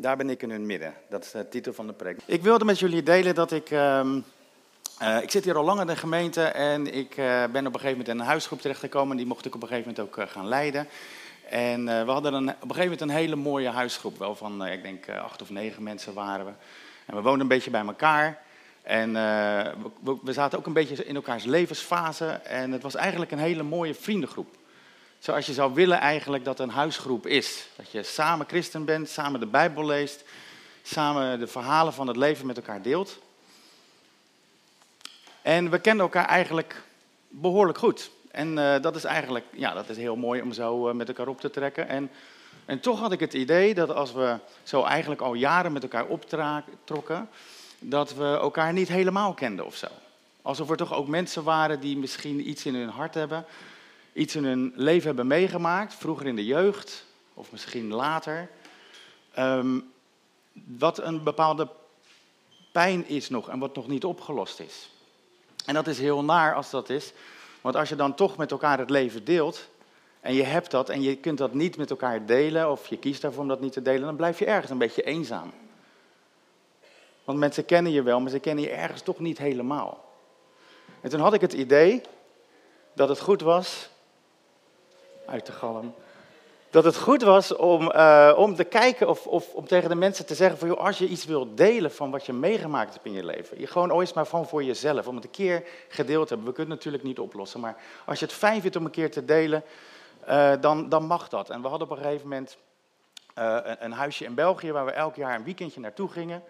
daar ben ik in hun midden. Dat is de titel van de preek. Ik wilde met jullie delen dat ik. ehm, eh, ik zit hier al lang in de gemeente en ik eh, ben op een gegeven moment in een huisgroep terechtgekomen. Die mocht ik op een gegeven moment ook eh, gaan leiden. En we hadden een, op een gegeven moment een hele mooie huisgroep. Wel van, ik denk, acht of negen mensen waren we. En we woonden een beetje bij elkaar. En we- we zaten ook een beetje in elkaars levensfase. En het was eigenlijk een hele mooie vriendengroep. Zoals je zou willen eigenlijk dat een huisgroep is. Dat je samen christen bent, samen de Bijbel leest, samen de verhalen van het leven met elkaar deelt. En we kenden elkaar eigenlijk behoorlijk goed. En eh, dat is eigenlijk, ja, dat is heel mooi om zo eh, met elkaar op te trekken. En, en toch had ik het idee dat als we zo eigenlijk al jaren met elkaar optrokken, dat we elkaar niet helemaal kenden of zo. Alsof er toch ook mensen waren die misschien iets in hun hart hebben, iets in hun leven hebben meegemaakt, vroeger in de jeugd of misschien later, ehm, wat een bepaalde pijn is nog en wat nog niet opgelost is. En dat is heel naar als dat is, want als je dan toch met elkaar het leven deelt en je hebt dat en je kunt dat niet met elkaar delen of je kiest daarvoor om dat niet te delen, dan blijf je ergens een beetje eenzaam. Want mensen kennen je wel, maar ze kennen je ergens toch niet helemaal. En toen had ik het idee dat het goed was, uit de galm, dat het goed was om, eh, om te kijken of, of om tegen de mensen te zeggen van, joh, als je iets wilt delen van wat je meegemaakt hebt in je leven, je gewoon ooit maar van voor jezelf, om het een keer gedeeld te hebben. We kunnen het natuurlijk niet oplossen, maar als je het fijn vindt om een keer te delen, eh, dan, dan mag dat. En we hadden op een gegeven moment eh, een, huisje in België waar we elk jaar een weekendje naartoe gingen.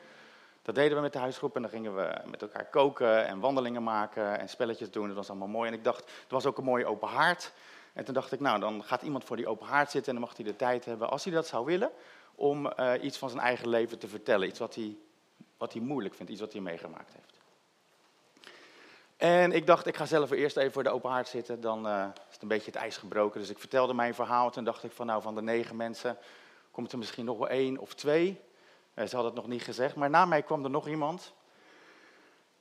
Dat deden we met de huisgroep en dan gingen we met elkaar koken en wandelingen maken en spelletjes doen. Dat was allemaal mooi. En ik dacht, er was ook een mooie open haard. En toen dacht ik, nou, dan gaat iemand voor die open haard zitten en dan mag hij de tijd hebben, als hij dat zou willen, om eh, iets van zijn eigen leven te vertellen. Iets wat hij, wat hij moeilijk vindt, iets wat hij meegemaakt heeft. En ik dacht, ik ga zelf eerst even voor de open haard zitten, dan eh, is het een beetje het ijs gebroken. Dus ik vertelde mijn verhaal. Toen dacht ik van, nou, van de negen mensen komt er misschien nog wel één of twee. Eh, ze hadden het nog niet gezegd, maar na mij kwam er nog iemand.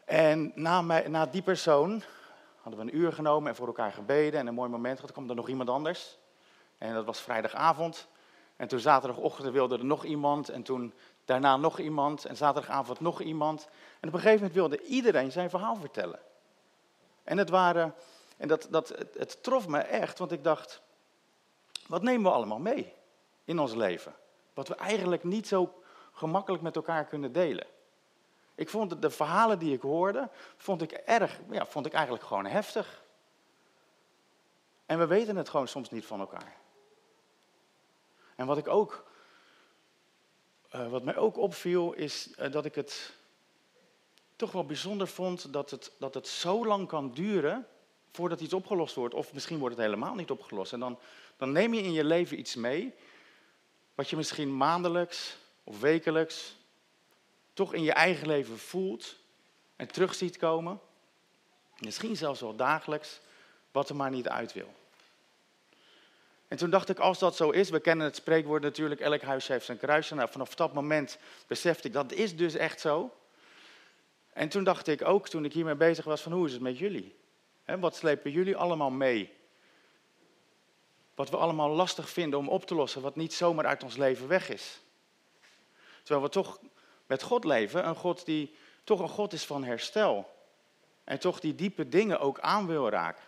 En na, mij, na die persoon hadden we een uur genomen en voor elkaar gebeden en een mooi moment gehad. kwam er nog iemand anders. En dat was vrijdagavond. En toen zaterdagochtend wilde er nog iemand. En toen daarna nog iemand. En zaterdagavond nog iemand. En op een gegeven moment wilde iedereen zijn verhaal vertellen. En het waren, en dat, dat, het, het trof me echt, want ik dacht, wat nemen we allemaal mee in ons leven? Wat we eigenlijk niet zo gemakkelijk met elkaar kunnen delen. Ik vond de verhalen die ik hoorde, vond ik erg, ja, vond ik eigenlijk gewoon heftig. En we weten het gewoon soms niet van elkaar. En wat ik ook, eh, wat mij ook opviel, is eh, dat ik het toch wel bijzonder vond dat het, dat het zo lang kan duren voordat iets opgelost wordt. Of misschien wordt het helemaal niet opgelost. En dan, dan neem je in je leven iets mee, wat je misschien maandelijks of wekelijks toch in je eigen leven voelt en terug ziet komen. Misschien zelfs wel dagelijks, wat er maar niet uit wil. En toen dacht ik, als dat zo is, we kennen het spreekwoord natuurlijk, elk huis heeft zijn kruisje. Nou, vanaf dat moment besefte ik, dat is dus echt zo. En toen dacht ik ook, toen ik hiermee bezig was, van hoe is het met jullie? Wat slepen jullie allemaal mee? Wat we allemaal lastig vinden om op te lossen, wat niet zomaar uit ons leven weg is. Terwijl we toch met God leven, een God die toch een God is van herstel. En toch die diepe dingen ook aan wil raken.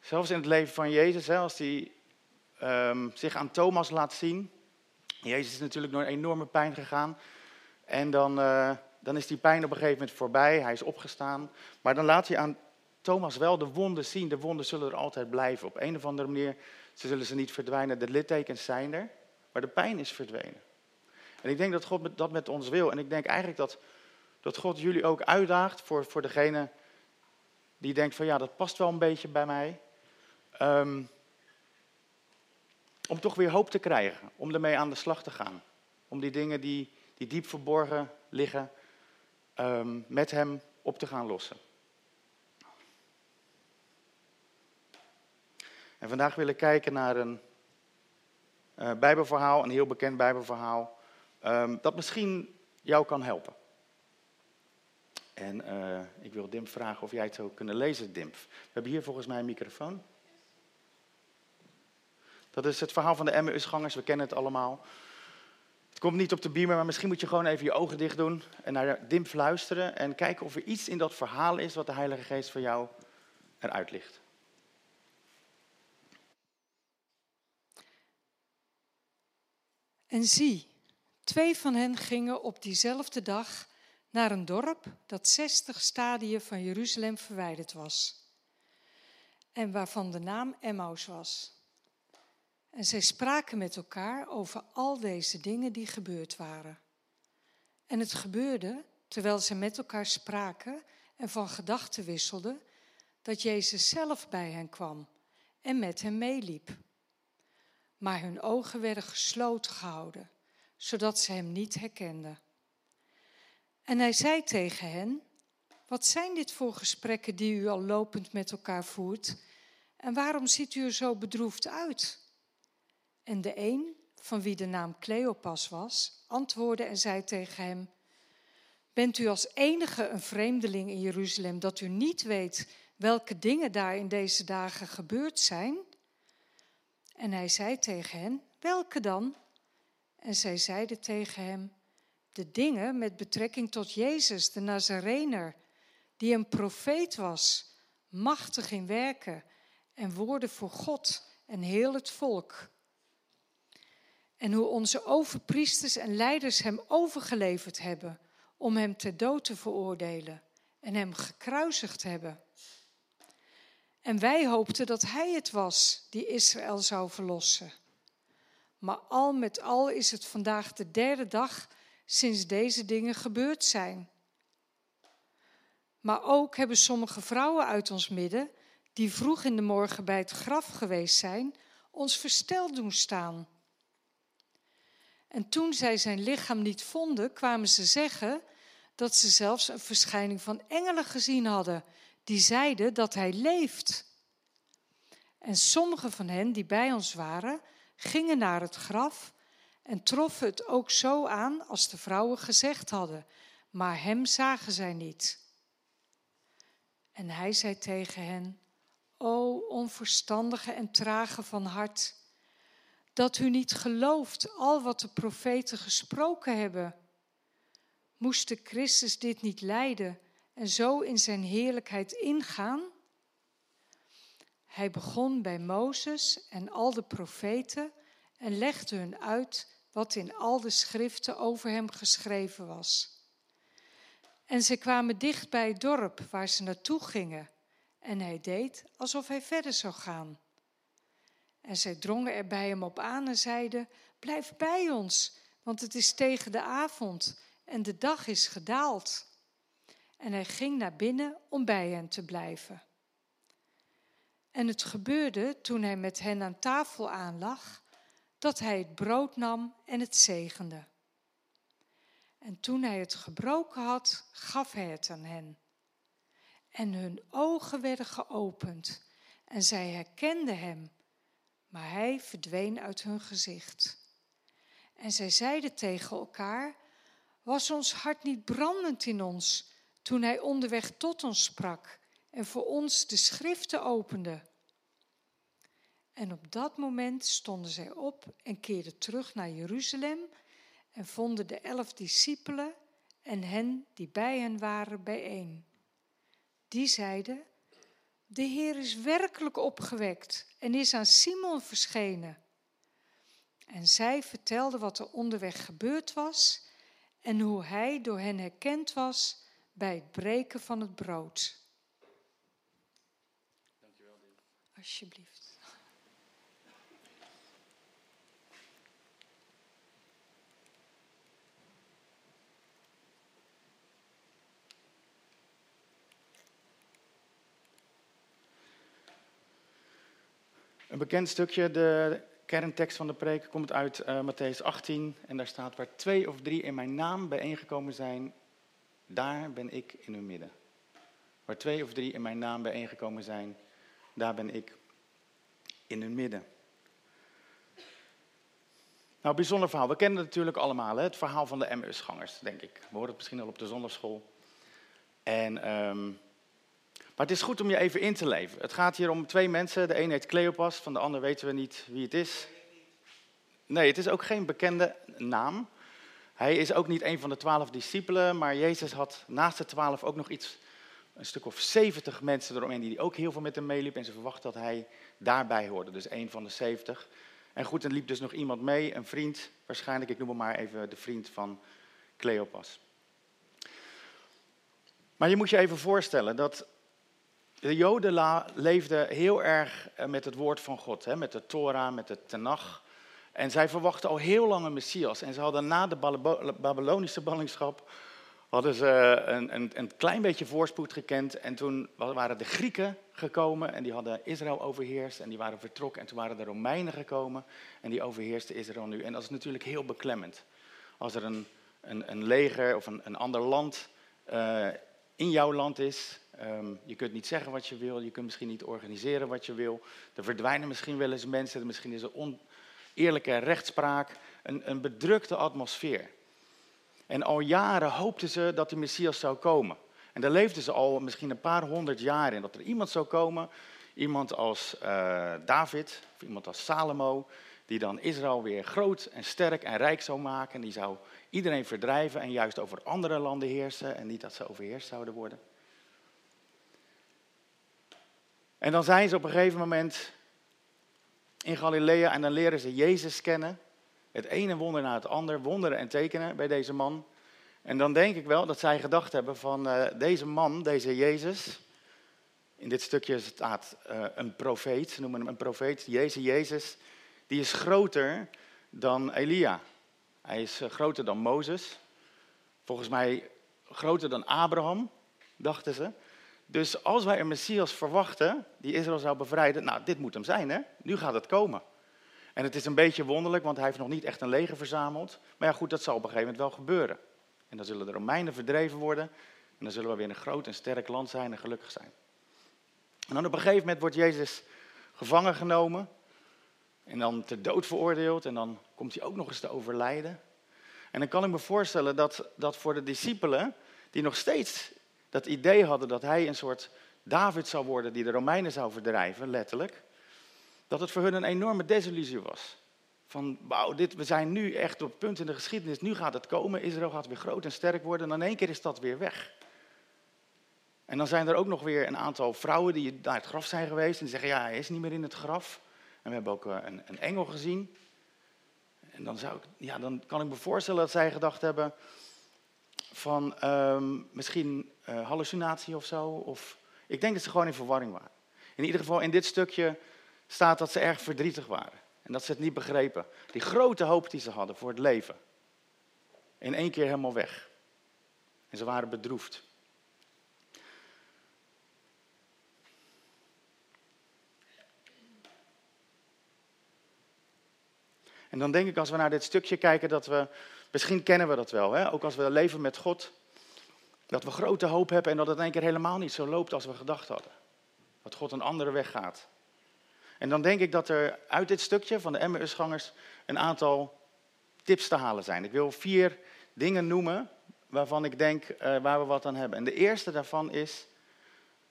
Zelfs in het leven van Jezus, als hij ehm, zich aan Thomas laat zien. Jezus is natuurlijk door een enorme pijn gegaan. En dan, eh, dan is die pijn op een gegeven moment voorbij, hij is opgestaan. Maar dan laat hij aan Thomas wel de wonden zien. De wonden zullen er altijd blijven. Op een of andere manier ze zullen ze niet verdwijnen. De littekens zijn er, maar de pijn is verdwenen. En ik denk dat God dat met ons wil. En ik denk eigenlijk dat, dat God jullie ook uitdaagt voor, voor degene die denkt van ja, dat past wel een beetje bij mij. Ehm, om toch weer hoop te krijgen, om ermee aan de slag te gaan. Om die dingen die, die diep verborgen liggen, ehm, met hem op te gaan lossen. En vandaag wil ik kijken naar een eh, Bijbelverhaal, een heel bekend Bijbelverhaal, ehm, dat misschien jou kan helpen. En eh, ik wil Dimp vragen of jij het zou kunnen lezen, Dimp. We hebben hier volgens mij een microfoon. Dat is het verhaal van de Emmausgangers, we kennen het allemaal. Het komt niet op de beamer, maar misschien moet je gewoon even je ogen dicht doen en naar Dim luisteren en kijken of er iets in dat verhaal is wat de Heilige Geest voor jou eruit ligt. En zie, twee van hen gingen op diezelfde dag naar een dorp dat zestig stadien van Jeruzalem verwijderd was. En waarvan de naam Emmaus was. En zij spraken met elkaar over al deze dingen die gebeurd waren. En het gebeurde, terwijl ze met elkaar spraken en van gedachten wisselden, dat Jezus zelf bij hen kwam en met hen meeliep. Maar hun ogen werden gesloten gehouden, zodat ze hem niet herkenden. En hij zei tegen hen: Wat zijn dit voor gesprekken die u al lopend met elkaar voert? En waarom ziet u er zo bedroefd uit? En de een, van wie de naam Cleopas was, antwoordde en zei tegen hem: Bent u als enige een vreemdeling in Jeruzalem dat u niet weet welke dingen daar in deze dagen gebeurd zijn? En hij zei tegen hen: Welke dan? En zij zeiden tegen hem: De dingen met betrekking tot Jezus, de Nazarener, die een profeet was, machtig in werken en woorden voor God en heel het volk. En hoe onze overpriesters en leiders hem overgeleverd hebben om hem ter dood te veroordelen en hem gekruisigd hebben. En wij hoopten dat hij het was die Israël zou verlossen. Maar al met al is het vandaag de derde dag sinds deze dingen gebeurd zijn. Maar ook hebben sommige vrouwen uit ons midden, die vroeg in de morgen bij het graf geweest zijn, ons versteld doen staan. En toen zij zijn lichaam niet vonden, kwamen ze zeggen dat ze zelfs een verschijning van engelen gezien hadden, die zeiden dat hij leeft. En sommige van hen die bij ons waren, gingen naar het graf en troffen het ook zo aan als de vrouwen gezegd hadden, maar hem zagen zij niet. En hij zei tegen hen: O onverstandige en trage van hart, dat u niet gelooft al wat de profeten gesproken hebben. Moest de Christus dit niet lijden en zo in zijn heerlijkheid ingaan? Hij begon bij Mozes en al de profeten en legde hun uit wat in al de schriften over hem geschreven was. En ze kwamen dicht bij het dorp waar ze naartoe gingen, en hij deed alsof hij verder zou gaan. En zij drongen er bij hem op aan en zeiden: Blijf bij ons, want het is tegen de avond en de dag is gedaald. En hij ging naar binnen om bij hen te blijven. En het gebeurde toen hij met hen aan tafel aanlag, dat hij het brood nam en het zegende. En toen hij het gebroken had, gaf hij het aan hen. En hun ogen werden geopend en zij herkenden hem maar hij verdween uit hun gezicht. En zij zeiden tegen elkaar: Was ons hart niet brandend in ons toen hij onderweg tot ons sprak en voor ons de schriften opende? En op dat moment stonden zij op en keerden terug naar Jeruzalem en vonden de elf discipelen en hen die bij hen waren bijeen. Die zeiden: de Heer is werkelijk opgewekt en is aan Simon verschenen. En zij vertelde wat er onderweg gebeurd was en hoe hij door hen herkend was bij het breken van het brood. Dankjewel, Alsjeblieft. Een bekend stukje, de kerntekst van de preek, komt uit uh, Matthäus 18. En daar staat, waar twee of drie in mijn naam bijeengekomen zijn, daar ben ik in hun midden. Waar twee of drie in mijn naam bijeengekomen zijn, daar ben ik in hun midden. Nou, bijzonder verhaal. We kennen het natuurlijk allemaal, hè? het verhaal van de MS-gangers, denk ik. We horen het misschien al op de zondagschool. En, um, Maar het is goed om je even in te leven. Het gaat hier om twee mensen. De een heet Cleopas, van de ander weten we niet wie het is. Nee, het is ook geen bekende naam. Hij is ook niet een van de twaalf discipelen, maar Jezus had naast de twaalf ook nog iets, een stuk of zeventig mensen eromheen die ook heel veel met hem meeliepen. En ze verwachten dat hij daarbij hoorde, dus een van de zeventig. En goed, er liep dus nog iemand mee, een vriend, waarschijnlijk, ik noem hem maar even de vriend van Cleopas. Maar je moet je even voorstellen dat de Joden leefden heel erg eh, met het woord van God, hè, met de Torah, met de Tenach. En zij verwachten al heel lang een Messias. En ze hadden na de Babylonische ballingschap hadden ze een, een, een, klein beetje voorspoed gekend. En toen waren de Grieken gekomen en die hadden Israël overheerst en die waren vertrokken. En toen waren de Romeinen gekomen en die overheersten Israël nu. En dat is natuurlijk heel beklemmend. Als er een, een, een leger of een, een ander land uh, in jouw land is, um, je kunt niet zeggen wat je wil, je kunt misschien niet organiseren wat je wil. Er verdwijnen misschien wel eens mensen, misschien is er oneerlijke rechtspraak, een, een bedrukte atmosfeer. En al jaren hoopten ze dat de Messias zou komen. En daar leefden ze al misschien een paar honderd jaar in. Dat er iemand zou komen, iemand als uh, David, of iemand als Salomo, die dan Israël weer groot en sterk en rijk zou maken. En die zou iedereen verdrijven en juist over andere landen heersen en niet dat ze overheerst zouden worden. En dan zijn ze op een gegeven moment in Galilea en dan leren ze Jezus kennen. Het ene wonder na het ander, wonderen en tekenen bij deze man. En dan denk ik wel dat zij gedacht hebben van uh, deze man, deze Jezus. In dit stukje staat uh, een profeet, ze noemen hem een profeet. Jezus, Jezus, die is groter dan Elia. Hij is uh, groter dan Mozes. Volgens mij groter dan Abraham, dachten ze. Dus als wij een Messias verwachten die Israël zou bevrijden, nou, dit moet hem zijn, hè? Nu gaat het komen. En het is een beetje wonderlijk, want hij heeft nog niet echt een leger verzameld. Maar ja, goed, dat zal op een gegeven moment wel gebeuren. En dan zullen de Romeinen verdreven worden. En dan zullen we weer een groot en sterk land zijn en gelukkig zijn. En dan op een gegeven moment wordt Jezus gevangen genomen. En dan ter dood veroordeeld. En dan komt hij ook nog eens te overlijden. En dan kan ik me voorstellen dat, dat voor de discipelen, die nog steeds dat idee hadden dat hij een soort David zou worden die de Romeinen zou verdrijven, letterlijk, dat het voor hun een enorme desillusie was. Van, wauw, dit, we zijn nu echt op het punt in de geschiedenis, nu gaat het komen, Israël gaat weer groot en sterk worden en in één keer is dat weer weg. En dan zijn er ook nog weer een aantal vrouwen die naar het graf zijn geweest en zeggen, ja, hij is niet meer in het graf. En we hebben ook eh, een, een engel gezien. En dan, zou ik, ja, dan kan ik me voorstellen dat zij gedacht hebben van um, misschien uh, hallucinatie of zo. Of, ik denk dat ze gewoon in verwarring waren. In ieder geval in dit stukje staat dat ze erg verdrietig waren. En dat ze het niet begrepen. Die grote hoop die ze hadden voor het leven. In één keer helemaal weg. En ze waren bedroefd. En dan denk ik als we naar dit stukje kijken dat we, misschien kennen we dat wel, hè? ook als we leven met God, dat we grote hoop hebben en dat het in één keer helemaal niet zo loopt als we gedacht hadden. Dat God een andere weg gaat. En dan denk ik dat er uit dit stukje van de Emmausgangers een aantal tips te halen zijn. Ik wil vier dingen noemen waarvan ik denk uh, waar we wat aan hebben. En de eerste daarvan is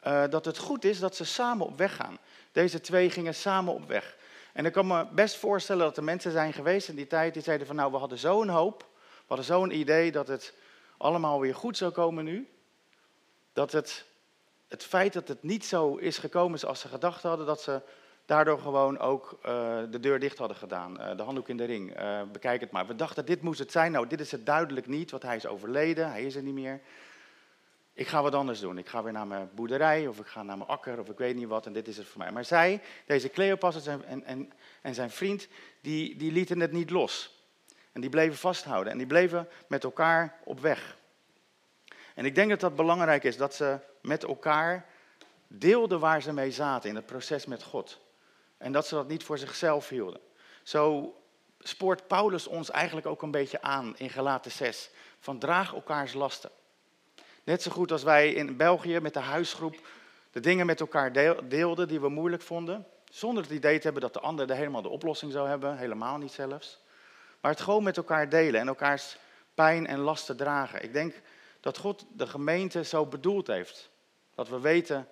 uh, dat het goed is dat ze samen op weg gaan. Deze twee gingen samen op weg. En ik kan me best voorstellen dat er mensen zijn geweest in die tijd die zeiden van nou we hadden zo'n hoop, we hadden zo'n idee dat het allemaal weer goed zou komen nu. Dat het, het feit dat het niet zo is gekomen zoals ze gedacht hadden, dat ze daardoor gewoon ook uh, de deur dicht hadden gedaan. Uh, de handdoek in de ring. Uh, bekijk het maar. We dachten, dit moest het zijn. Nou, dit is het duidelijk niet, want hij is overleden. Hij is er niet meer. Ik ga wat anders doen. Ik ga weer naar mijn boerderij of ik ga naar mijn akker of ik weet niet wat en dit is het voor mij. Maar zij, deze Cleopas en, en, en, en zijn vriend, die, die lieten het niet los. En die bleven vasthouden en die bleven met elkaar op weg. En ik denk dat dat belangrijk is, dat ze met elkaar deelden waar ze mee zaten in het proces met God. En dat ze dat niet voor zichzelf hielden. Zo spoort Paulus ons eigenlijk ook een beetje aan in Galaten 6. Van draag elkaars lasten. Net zo goed als wij in België met de huisgroep de dingen met elkaar deelden die we moeilijk vonden. Zonder het idee te hebben dat de ander de helemaal de oplossing zou hebben. Helemaal niet zelfs. Maar het gewoon met elkaar delen en elkaars pijn en lasten dragen. Ik denk dat God de gemeente zo bedoeld heeft. Dat we weten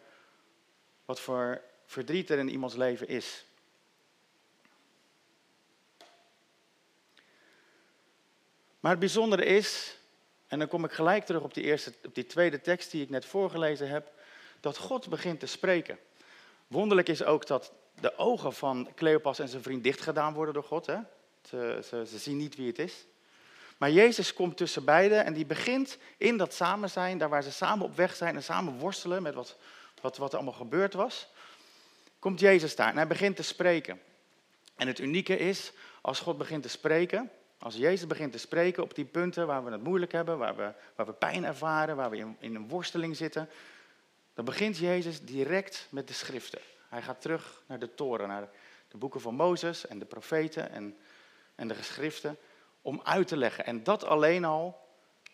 wat voor verdriet er in iemands leven is. Maar het bijzondere is, en dan kom ik gelijk terug op die, eerste, op die tweede tekst die ik net voorgelezen heb, dat God begint te spreken. Wonderlijk is ook dat de ogen van Cleopas en zijn vriend dichtgedaan worden door God. Hè? Ze, ze, ze zien niet wie het is. Maar Jezus komt tussen beiden en die begint in dat samen zijn, daar waar ze samen op weg zijn en samen worstelen met wat, wat, wat er allemaal gebeurd was, komt Jezus daar en hij begint te spreken. En het unieke is, als God begint te spreken, als Jezus begint te spreken op die punten waar we het moeilijk hebben, waar we, waar we pijn ervaren, waar we in, in een worsteling zitten, dan begint Jezus direct met de schriften. Hij gaat terug naar de toren, naar de boeken van Mozes en de profeten en, en de geschriften, om uit te leggen. En dat alleen al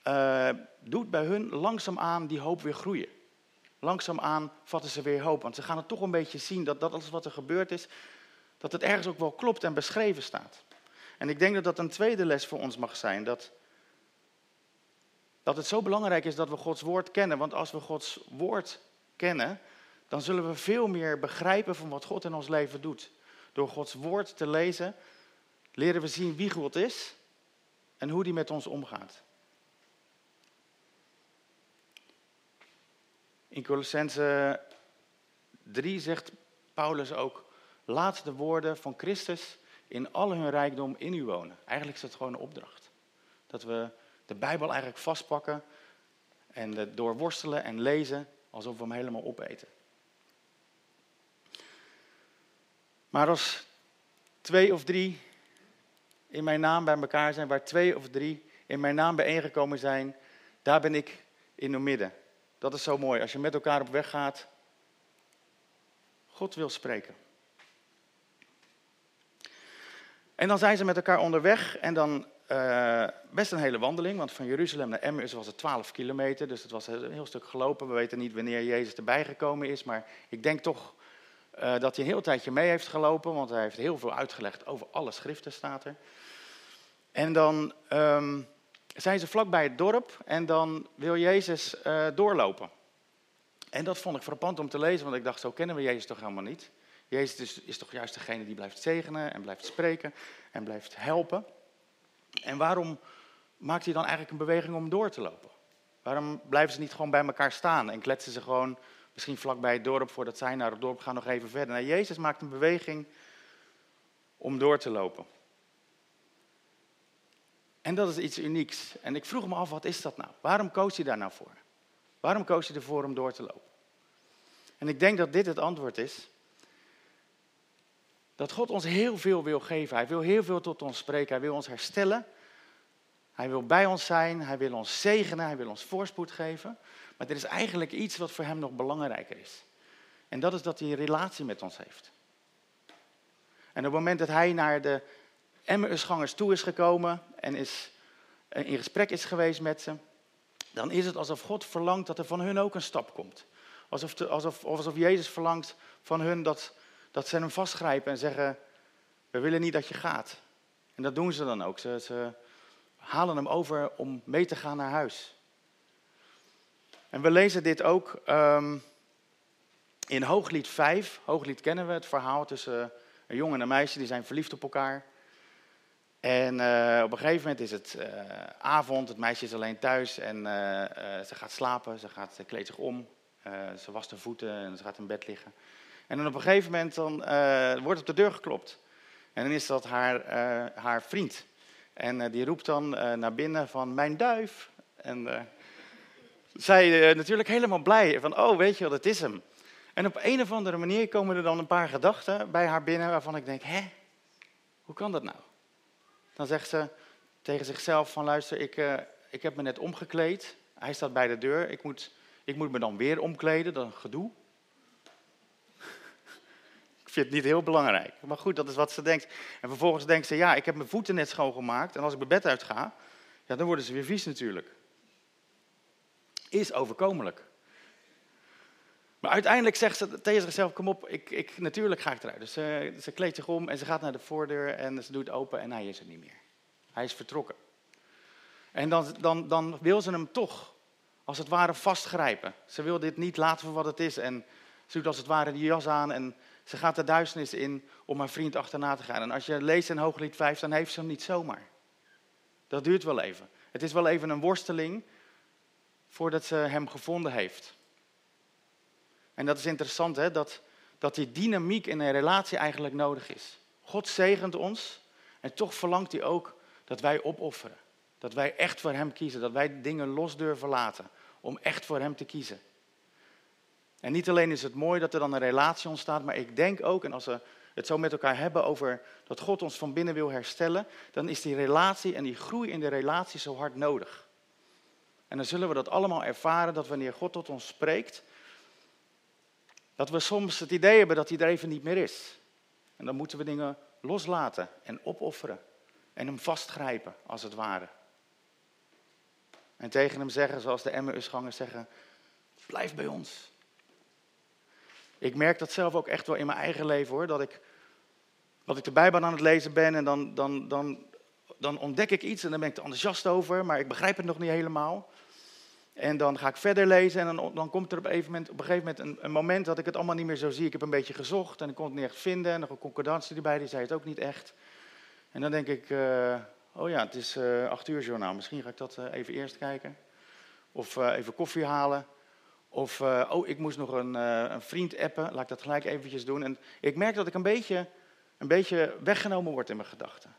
uh, doet bij hun langzaamaan die hoop weer groeien. Langzaamaan vatten ze weer hoop, want ze gaan het toch een beetje zien dat, dat alles wat er gebeurd is, dat het ergens ook wel klopt en beschreven staat. En ik denk dat dat een tweede les voor ons mag zijn, dat, dat het zo belangrijk is dat we Gods woord kennen. Want als we Gods woord kennen, dan zullen we veel meer begrijpen van wat God in ons leven doet. Door Gods woord te lezen, leren we zien wie God is en hoe die met ons omgaat. In Colossense 3 zegt Paulus ook: laat de woorden van Christus in al hun rijkdom in u wonen. Eigenlijk is dat gewoon een opdracht. Dat we de Bijbel eigenlijk vastpakken en doorworstelen en lezen alsof we hem helemaal opeten. Maar als twee of drie in mijn naam bij elkaar zijn, waar twee of drie in mijn naam bijeengekomen zijn, daar ben ik in het midden. Dat is zo mooi. Als je met elkaar op weg gaat, God wil spreken. En dan zijn ze met elkaar onderweg en dan uh, best een hele wandeling, want van Jeruzalem naar Emmaus was het 12 kilometer, dus het was een heel stuk gelopen. We weten niet wanneer Jezus erbij gekomen is, maar ik denk toch uh, dat hij een heel tijdje mee heeft gelopen, want hij heeft heel veel uitgelegd over alle schriften, staat er. En dan um, zijn ze vlakbij het dorp en dan wil Jezus uh, doorlopen. En dat vond ik frappant om te lezen, want ik dacht, zo kennen we Jezus toch helemaal niet. Jezus is, is toch juist degene die blijft zegenen en blijft spreken en blijft helpen. En waarom maakt hij dan eigenlijk een beweging om door te lopen? Waarom blijven ze niet gewoon bij elkaar staan en kletsen ze gewoon misschien vlakbij het dorp voordat zij naar het dorp gaan nog even verder? Nou, Jezus maakt een beweging om door te lopen. En dat is iets unieks. En ik vroeg me af, wat is dat nou? Waarom koos hij daar nou voor? Waarom koos hij ervoor om door te lopen? En ik denk dat dit het antwoord is dat God ons heel veel wil geven. Hij wil heel veel tot ons spreken. Hij wil ons herstellen. Hij wil bij ons zijn. Hij wil ons zegenen. Hij wil ons voorspoed geven. Maar er is eigenlijk iets wat voor hem nog belangrijker is. En dat is dat hij een relatie met ons heeft. En op het moment dat hij naar de Emmausgangers toe is gekomen en is, eh, in gesprek is geweest met ze, dan is het alsof God verlangt dat er van hun ook een stap komt. Alsof, alsof, alsof Jezus verlangt van hun dat dat ze hem vastgrijpen en zeggen, we willen niet dat je gaat. En dat doen ze dan ook. Ze, ze halen hem over om mee te gaan naar huis. En we lezen dit ook um, in Hooglied 5. Hooglied kennen we, het verhaal tussen een jongen en een meisje, die zijn verliefd op elkaar. En uh, op een gegeven moment is het uh, avond, het meisje is alleen thuis en uh, ze gaat slapen, ze, gaat, ze kleedt zich om, ze wast haar voeten en ze gaat in bed liggen. En dan op een gegeven moment dan, wordt op de deur geklopt. En dan is dat haar, haar vriend. En die roept dan naar binnen van mijn duif. En zij natuurlijk helemaal blij van oh weet je wel, dat is hem. En op een of andere manier komen er dan een paar gedachten bij haar binnen waarvan ik denk, hè, hoe kan dat nou? Dan zegt ze tegen zichzelf van luister, ik, ik heb me net omgekleed. Hij staat bij de deur, ik moet, ik moet me dan weer omkleden, is gedoe. Ik vind het niet heel belangrijk. Maar goed, dat is wat ze denkt. En vervolgens denkt ze, ja, ik heb mijn voeten net schoongemaakt. En als ik mijn bed uitga, ja, dan worden ze weer vies natuurlijk. Is overkomelijk. Maar uiteindelijk zegt ze tegen zichzelf, kom op, ik, ik, natuurlijk ga ik eruit. Dus ze, ze kleedt zich om en ze gaat naar de voordeur en ze doet open en hij is er niet meer. Hij is vertrokken. En dan, dan, dan wil ze hem toch, als het ware, vastgrijpen. Ze wil dit niet laten voor wat het is. En Ze doet als het ware die jas aan en ze gaat de duisternis in om haar vriend achterna te gaan. En als je leest in Hooglied 5, dan heeft ze hem niet zomaar. Dat duurt wel even. Het is wel even een worsteling voordat ze hem gevonden heeft. En dat is interessant, hè, dat, dat die dynamiek in een relatie eigenlijk nodig is. God zegent ons en toch verlangt hij ook dat wij opofferen. Dat wij echt voor hem kiezen, dat wij dingen los durven laten om echt voor hem te kiezen. En niet alleen is het mooi dat er dan een relatie ontstaat, maar ik denk ook, en als we het zo met elkaar hebben over dat God ons van binnen wil herstellen, dan is die relatie en die groei in de relatie zo hard nodig. En dan zullen we dat allemaal ervaren, dat wanneer God tot ons spreekt, dat we soms het idee hebben dat hij er even niet meer is. En dan moeten we dingen loslaten en opofferen en hem vastgrijpen, als het ware. En tegen hem zeggen, zoals de Emmausgangers zeggen, blijf bij ons. Ik merk dat zelf ook echt wel in mijn eigen leven hoor, dat ik, dat ik de Bijbel aan het lezen ben en dan, dan, dan, dan ontdek ik iets en dan ben ik er enthousiast over, maar ik begrijp het nog niet helemaal. En dan ga ik verder lezen en dan, dan komt er op een, moment, op een gegeven moment een, moment dat ik het allemaal niet meer zo zie. Ik heb een beetje gezocht en ik kon het niet echt vinden. En nog een concordantie erbij, die zei het ook niet echt. En dan denk ik, uh, oh ja, het is uh, acht uur journaal. Misschien ga ik dat uh, even eerst kijken. Of even koffie halen. Of, oh, ik moest nog een, een, vriend appen. Laat ik dat gelijk eventjes doen. En ik merk dat ik een beetje, een beetje weggenomen word in mijn gedachten.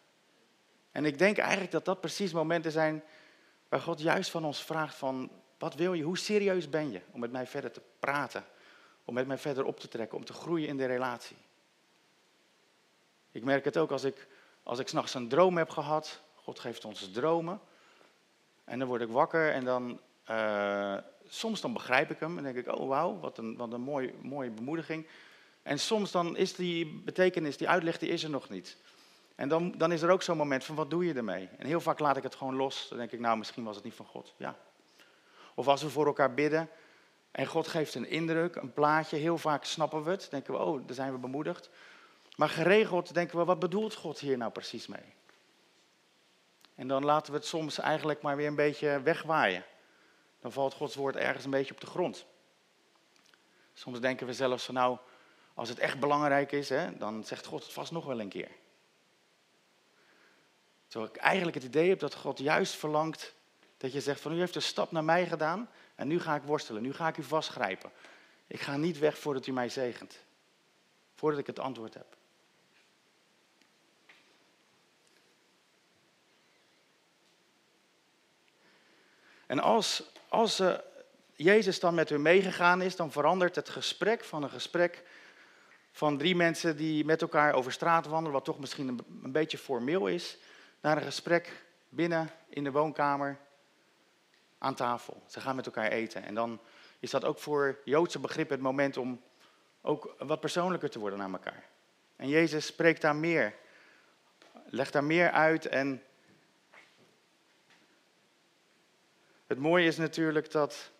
En ik denk eigenlijk dat dat precies momenten zijn waar God juist van ons vraagt van, wat wil je? Hoe serieus ben je om met mij verder te praten? Om met mij verder op te trekken, om te groeien in de relatie? Ik merk het ook als ik, als ik s'nachts een droom heb gehad. God geeft ons dromen. En dan word ik wakker en dan, uh, soms dan begrijp ik hem en denk ik, oh wauw, wat een, wat een mooi, mooie bemoediging. En soms dan is die betekenis, die uitleg, die is er nog niet. En dan, dan is er ook zo'n moment van, wat doe je ermee? En heel vaak laat ik het gewoon los. Dan denk ik, nou, misschien was het niet van God. Ja, of als we voor elkaar bidden en God geeft een indruk, een plaatje, heel vaak snappen we het, denken we, oh, daar zijn we bemoedigd. Maar geregeld denken we, wat bedoelt God hier nou precies mee? En dan laten we het soms eigenlijk maar weer een beetje wegwaaien. Dan valt Gods woord ergens een beetje op de grond. Soms denken we zelfs van nou, als het echt belangrijk is, hè, dan zegt God het vast nog wel een keer. Terwijl ik eigenlijk het idee heb dat God juist verlangt dat je zegt van u heeft een stap naar mij gedaan en nu ga ik worstelen, nu ga ik u vastgrijpen. Ik ga niet weg voordat u mij zegent. Voordat ik het antwoord heb. En als, als uh, Jezus dan met u meegegaan is, dan verandert het gesprek van een gesprek van drie mensen die met elkaar over straat wandelen, wat toch misschien een beetje formeel is, naar een gesprek binnen in de woonkamer aan tafel. Ze gaan met elkaar eten. En dan is dat ook voor Joodse begrip het moment om ook wat persoonlijker te worden naar elkaar. En Jezus spreekt daar meer, legt daar meer uit. En het mooie is natuurlijk dat,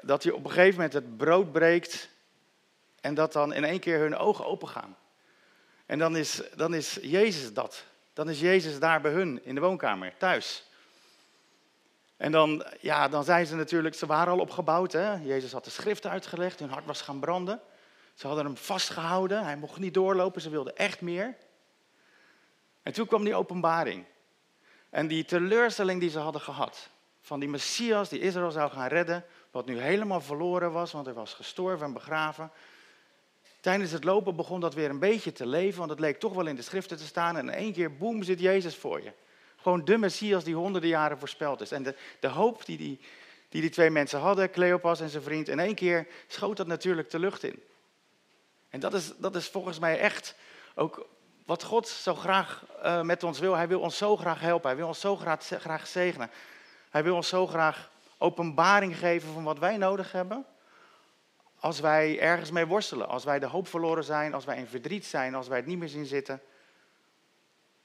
dat hij op een gegeven moment het brood breekt en dat dan in één keer hun ogen open gaan. En dan is, dan is Jezus dat. Dan is Jezus daar bij hun in de woonkamer, thuis. En dan, ja, dan zijn ze natuurlijk, ze waren al opgebouwd. Hè? Jezus had de schrift uitgelegd, hun hart was gaan branden. Ze hadden hem vastgehouden, hij mocht niet doorlopen, ze wilden echt meer. En toen kwam die openbaring. En die teleurstelling die ze hadden gehad, van die Messias die Israël zou gaan redden, wat nu helemaal verloren was, want hij was gestorven en begraven. Tijdens het lopen begon dat weer een beetje te leven, want het leek toch wel in de schriften te staan. En in één keer, boem, zit Jezus voor je. Gewoon de Messias die honderden jaren voorspeld is. En de, de hoop die die, die die twee mensen hadden, Cleopas en zijn vriend, in één keer schoot dat natuurlijk de lucht in. En dat is, dat is volgens mij echt ook wat God zo graag uh, met ons wil. Hij wil ons zo graag helpen. Hij wil ons zo graag, graag zegenen. Hij wil ons zo graag openbaring geven van wat wij nodig hebben. Als wij ergens mee worstelen, als wij de hoop verloren zijn, als wij in verdriet zijn, als wij het niet meer zien zitten.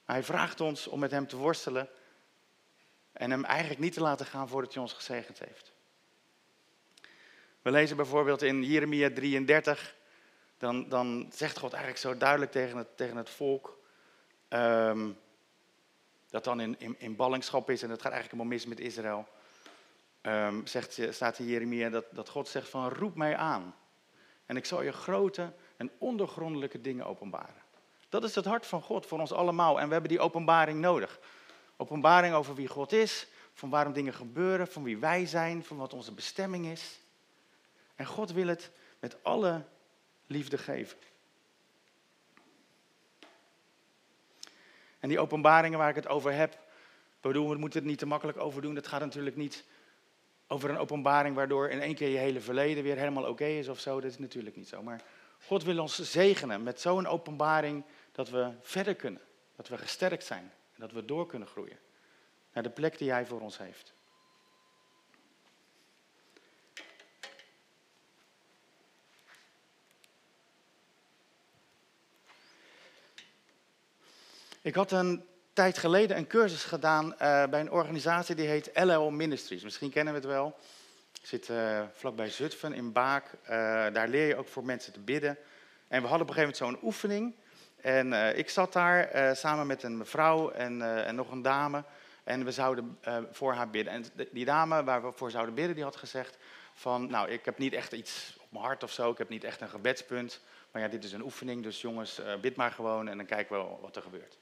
Hij vraagt ons om met hem te worstelen en hem eigenlijk niet te laten gaan voordat hij ons gezegend heeft. We lezen bijvoorbeeld in Jeremia 33, dan, dan zegt God eigenlijk zo duidelijk tegen het, tegen het volk, um, dat dan in, in, in, ballingschap is en het gaat eigenlijk helemaal mis met Israël. Um, zegt, staat in Jeremia dat, dat God zegt van roep mij aan. En ik zal je grote en ondergrondelijke dingen openbaren. Dat is het hart van God voor ons allemaal. En we hebben die openbaring nodig. Openbaring over wie God is, van waarom dingen gebeuren, van wie wij zijn, van wat onze bestemming is. En God wil het met alle liefde geven. En die openbaringen waar ik het over heb, bedoel, we moeten het niet te makkelijk over doen. Het gaat natuurlijk niet over een openbaring waardoor in één keer je hele verleden weer helemaal oké is of zo. Dat is natuurlijk niet zo. Maar God wil ons zegenen met zo'n openbaring dat we verder kunnen. Dat we gesterkt zijn en dat we door kunnen groeien naar de plek die Hij voor ons heeft. Ik had een tijd geleden een cursus gedaan uh, bij een organisatie die heet LL Ministries. Misschien kennen we het wel. Zit uh, vlakbij Zutphen in Baak. Uh, daar leer je ook voor mensen te bidden. En we hadden op een gegeven moment zo'n oefening. En ik zat daar samen met een mevrouw en, en, nog een dame. En we zouden voor haar bidden. En die dame waar we voor zouden bidden, die had gezegd van... Nou, ik heb niet echt iets op mijn hart of zo. Ik heb niet echt een gebedspunt. Maar ja, dit is een oefening, dus jongens, bid maar gewoon en dan kijken we wat er gebeurt.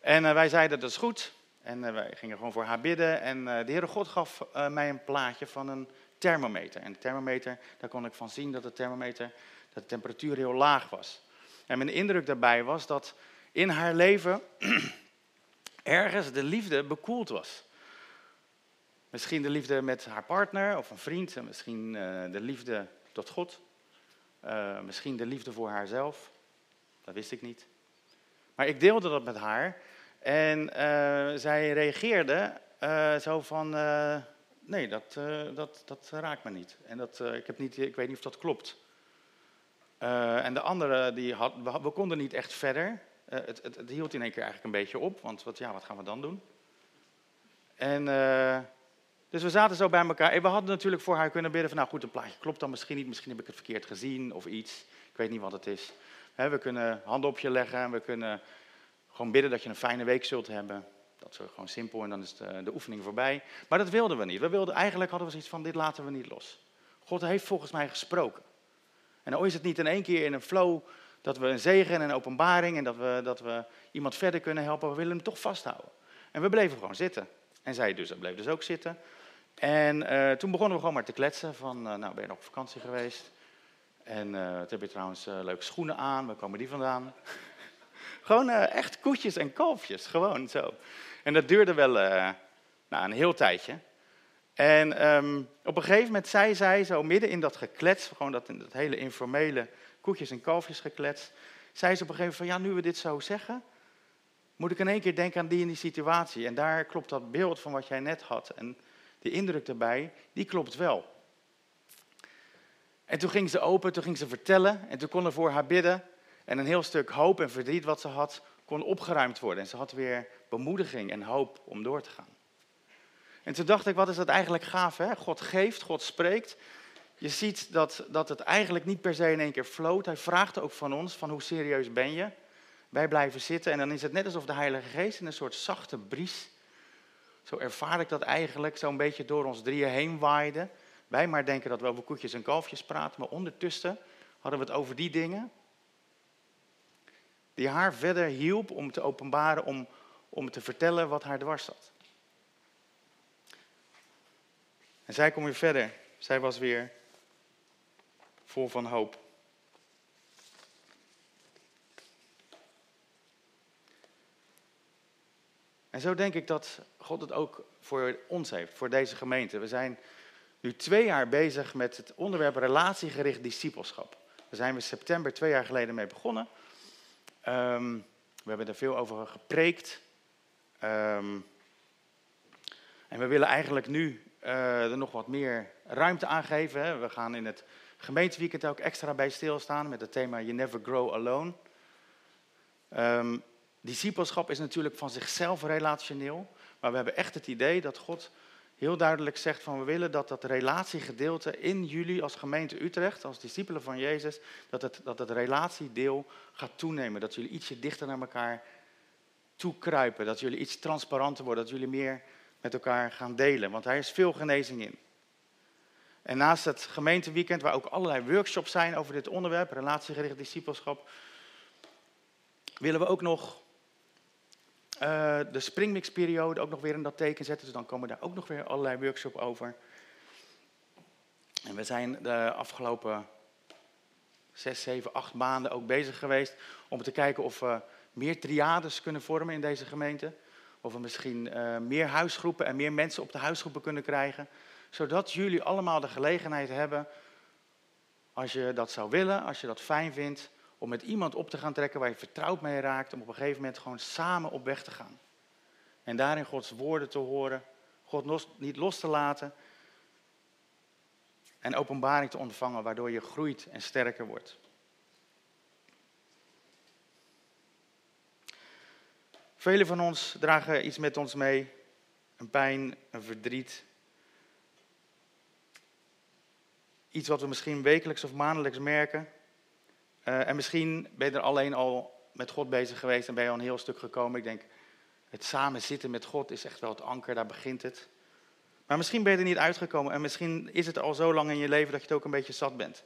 En wij zeiden dat is goed. En uh, wij gingen gewoon voor haar bidden. En uh, de Heere God gaf mij een plaatje van een thermometer. En de thermometer, daar kon ik van zien dat de thermometer, dat de temperatuur heel laag was. En mijn indruk daarbij was dat in haar leven ergens de liefde bekoeld was. Misschien de liefde met haar partner of een vriend. Misschien de liefde tot God. misschien de liefde voor haarzelf. Dat wist ik niet. Maar ik deelde dat met haar. En uh, zij reageerde uh, zo van, uh, nee, dat, dat, dat raakt me niet. En dat, ik, heb niet, ik weet niet of dat klopt. en de andere, die had, we, we konden niet echt verder. Het, het, het, hield in één keer eigenlijk een beetje op, want wat, ja, wat gaan we dan doen? En dus we zaten zo bij elkaar. En we hadden natuurlijk voor haar kunnen bidden van, nou goed, een plaatje klopt dan misschien niet. Misschien heb ik het verkeerd gezien of iets. Ik weet niet wat het is. we kunnen handen op je leggen en we kunnen gewoon bidden dat je een fijne week zult hebben. Dat is gewoon simpel en dan is de, de oefening voorbij. Maar dat wilden we niet. We wilden, eigenlijk hadden we zoiets van, dit laten we niet los. God heeft volgens mij gesproken. En dan is het niet in één keer in een flow dat we een zegen en een openbaring en dat we, dat we iemand verder kunnen helpen. We willen hem toch vasthouden. En we bleven gewoon zitten. En zij dus, bleef dus ook zitten. En uh, toen begonnen we gewoon maar te kletsen van, uh, nou ben je nog op vakantie geweest? En uh, heb je trouwens leuke schoenen aan, waar komen die vandaan? Gewoon uh, echt koetjes en kalfjes, gewoon zo. En dat duurde wel uh, nou, een heel tijdje. En um, op een gegeven moment zei zij, zo midden in dat geklets, gewoon dat, dat hele informele koetjes en kalfjes geklets, zei ze op een gegeven moment van, ja, nu we dit zo zeggen, moet ik in één keer denken aan die en die situatie. En daar klopt dat beeld van wat jij net had. En die indruk erbij, die klopt wel. En toen ging ze open, toen ging ze vertellen en toen kon er voor haar bidden. En een heel stuk hoop en verdriet wat ze had, kon opgeruimd worden. En ze had weer bemoediging en hoop om door te gaan. En toen dacht ik, wat is dat eigenlijk gaaf, hè? God geeft, God spreekt. Je ziet dat, dat het eigenlijk niet per se in één keer floot. Hij vraagt ook van ons, van hoe serieus ben je? Wij blijven zitten en dan is het net alsof de Heilige Geest in een soort zachte bries, zo ervaar ik dat eigenlijk, zo'n beetje door ons drieën heen waaide. Wij maar denken dat we over koetjes en kalfjes praten, maar ondertussen hadden we het over die dingen die haar verder hielp om te openbaren, om, om te vertellen wat haar dwars zat. En zij kon weer verder. Zij was weer vol van hoop. En zo denk ik dat God het ook voor ons heeft, voor deze gemeente. We zijn nu twee jaar bezig met het onderwerp relatiegericht discipelschap. Daar zijn we september twee jaar geleden mee begonnen. Um, we hebben er veel over gepreekt. Um, en we willen eigenlijk nu uh, er nog wat meer ruimte aan geven. We gaan in het gemeenteweekend ook extra bij stilstaan met het thema You Never Grow Alone. Um, discipelschap is natuurlijk van zichzelf relationeel. Maar we hebben echt het idee dat God heel duidelijk zegt van we willen dat dat relatiegedeelte in jullie als gemeente Utrecht, als discipelen van Jezus, dat het, dat het relatiedeel gaat toenemen. Dat jullie ietsje dichter naar elkaar toekruipen. Dat jullie iets transparanter worden. Dat jullie meer met elkaar gaan delen. Want daar is veel genezing in. En naast het gemeenteweekend, waar ook allerlei workshops zijn over dit onderwerp, relatiegericht discipelschap, willen we ook nog uh, de springmixperiode ook nog weer in dat teken zetten. Dus dan komen daar ook nog weer allerlei workshops over. En we zijn de afgelopen zes, zeven, acht maanden ook bezig geweest om te kijken of we meer triades kunnen vormen in deze gemeente. Of we misschien uh, meer huisgroepen en meer mensen op de huisgroepen kunnen krijgen. Zodat jullie allemaal de gelegenheid hebben, als je dat zou willen, als je dat fijn vindt, om met iemand op te gaan trekken waar je vertrouwd mee raakt, om op een gegeven moment gewoon samen op weg te gaan. En daarin Gods woorden te horen, God niet los te laten en openbaring te ontvangen, waardoor je groeit en sterker wordt. Velen van ons dragen iets met ons mee, een pijn, een verdriet. Iets wat we misschien wekelijks of maandelijks merken. Uh, en misschien ben je er alleen al met God bezig geweest en ben je al een heel stuk gekomen. Ik denk, het samen zitten met God is echt wel het anker, daar begint het. Maar misschien ben je er niet uitgekomen en misschien is het al zo lang in je leven dat je het ook een beetje zat bent.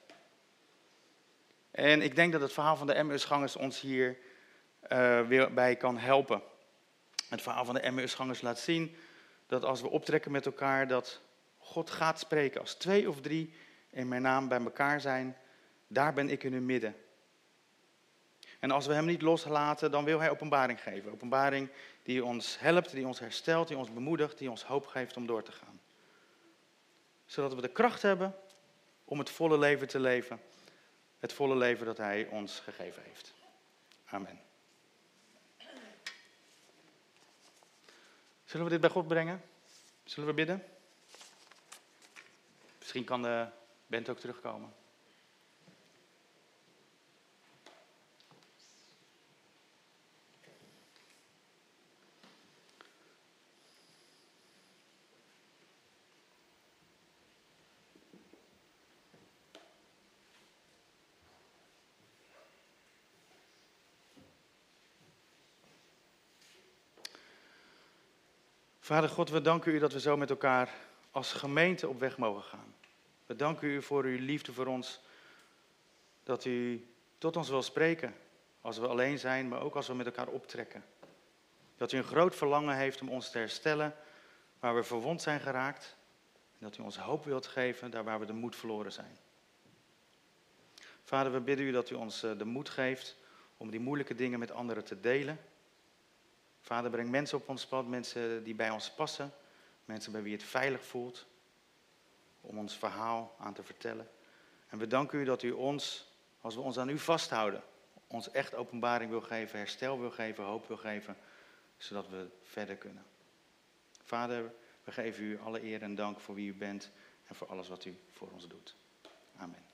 En ik denk dat het verhaal van de Emmausgangers ons hier uh, weer bij kan helpen. Het verhaal van de Emmausgangers laat zien dat als we optrekken met elkaar, dat God gaat spreken. Als twee of drie in mijn naam bij elkaar zijn, daar ben ik in hun midden. En als we hem niet loslaten, dan wil hij openbaring geven. Openbaring die ons helpt, die ons herstelt, die ons bemoedigt, die ons hoop geeft om door te gaan. Zodat we de kracht hebben om het volle leven te leven. Het volle leven dat hij ons gegeven heeft. Amen. Zullen we dit bij God brengen? Zullen we bidden? Misschien kan de band ook terugkomen. Vader God, we danken u dat we zo met elkaar als gemeente op weg mogen gaan. We danken u voor uw liefde voor ons. Dat u tot ons wil spreken als we alleen zijn, maar ook als we met elkaar optrekken. Dat u een groot verlangen heeft om ons te herstellen waar we verwond zijn geraakt. En dat u ons hoop wilt geven daar waar we de moed verloren zijn. Vader, we bidden u dat u ons eh, de moed geeft om die moeilijke dingen met anderen te delen Vader, breng mensen op ons pad, mensen die bij ons passen, mensen bij wie het veilig voelt, om ons verhaal aan te vertellen. En we danken u dat u ons, als we ons aan u vasthouden, ons echt openbaring wil geven, herstel wil geven, hoop wil geven, zodat we verder kunnen. Vader, we geven u alle eer en dank voor wie u bent en voor alles wat u voor ons doet. Amen.